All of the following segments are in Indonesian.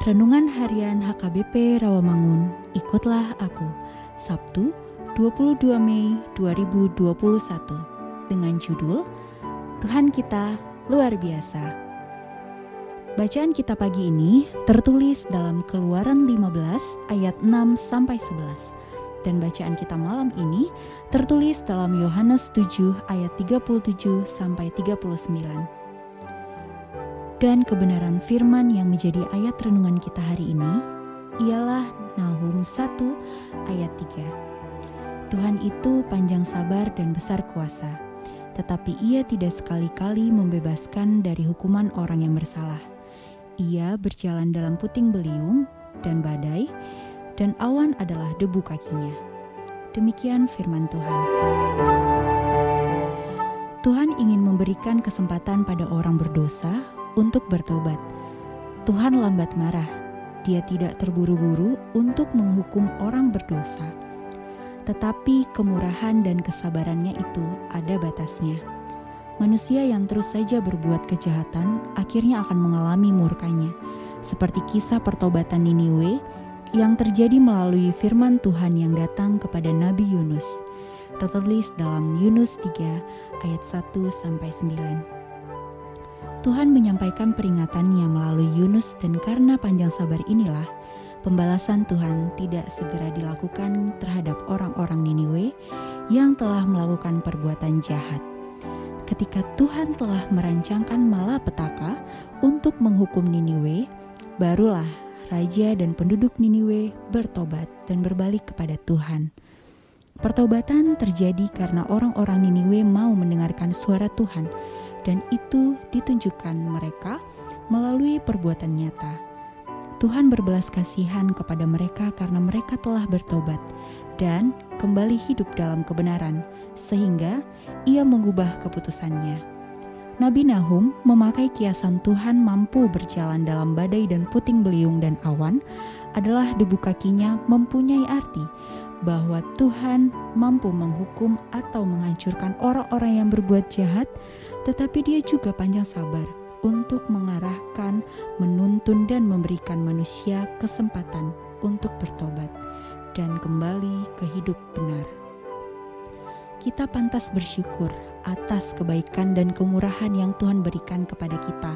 Renungan Harian HKBP Rawamangun, ikutlah aku. Sabtu, 22 Mei 2021 dengan judul Tuhan kita luar biasa. Bacaan kita pagi ini tertulis dalam Keluaran 15 ayat 6 sampai 11 dan bacaan kita malam ini tertulis dalam Yohanes 7 ayat 37 sampai 39 dan kebenaran firman yang menjadi ayat renungan kita hari ini ialah Nahum 1 ayat 3. Tuhan itu panjang sabar dan besar kuasa, tetapi ia tidak sekali-kali membebaskan dari hukuman orang yang bersalah. Ia berjalan dalam puting beliung dan badai, dan awan adalah debu kakinya. Demikian firman Tuhan. Tuhan ingin memberikan kesempatan pada orang berdosa untuk bertobat. Tuhan lambat marah. Dia tidak terburu-buru untuk menghukum orang berdosa. Tetapi kemurahan dan kesabarannya itu ada batasnya. Manusia yang terus saja berbuat kejahatan akhirnya akan mengalami murkanya. Seperti kisah pertobatan Niniwe yang terjadi melalui firman Tuhan yang datang kepada Nabi Yunus. Tertulis dalam Yunus 3 ayat 1 sampai 9. Tuhan menyampaikan peringatannya melalui Yunus dan karena panjang sabar inilah pembalasan Tuhan tidak segera dilakukan terhadap orang-orang Niniwe yang telah melakukan perbuatan jahat. Ketika Tuhan telah merancangkan malapetaka untuk menghukum Niniwe, barulah raja dan penduduk Niniwe bertobat dan berbalik kepada Tuhan. Pertobatan terjadi karena orang-orang Niniwe mau mendengarkan suara Tuhan dan itu ditunjukkan mereka melalui perbuatan nyata. Tuhan berbelas kasihan kepada mereka karena mereka telah bertobat dan kembali hidup dalam kebenaran, sehingga ia mengubah keputusannya. Nabi Nahum memakai kiasan Tuhan mampu berjalan dalam badai dan puting beliung dan awan adalah debu kakinya mempunyai arti bahwa Tuhan mampu menghukum atau menghancurkan orang-orang yang berbuat jahat tetapi dia juga panjang sabar untuk mengarahkan, menuntun, dan memberikan manusia kesempatan untuk bertobat dan kembali ke hidup benar. Kita pantas bersyukur atas kebaikan dan kemurahan yang Tuhan berikan kepada kita.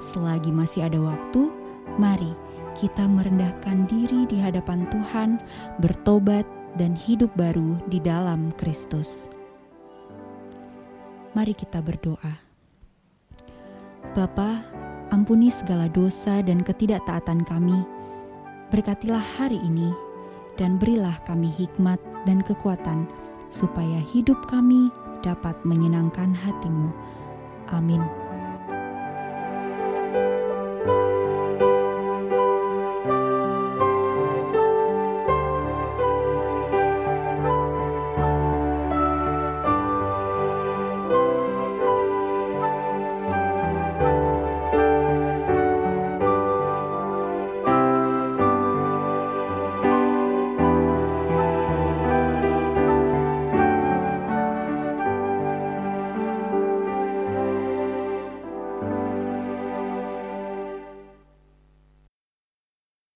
Selagi masih ada waktu, mari kita merendahkan diri di hadapan Tuhan, bertobat, dan hidup baru di dalam Kristus. Mari kita berdoa. Bapa, ampuni segala dosa dan ketidaktaatan kami. Berkatilah hari ini dan berilah kami hikmat dan kekuatan supaya hidup kami dapat menyenangkan hatimu. Amin.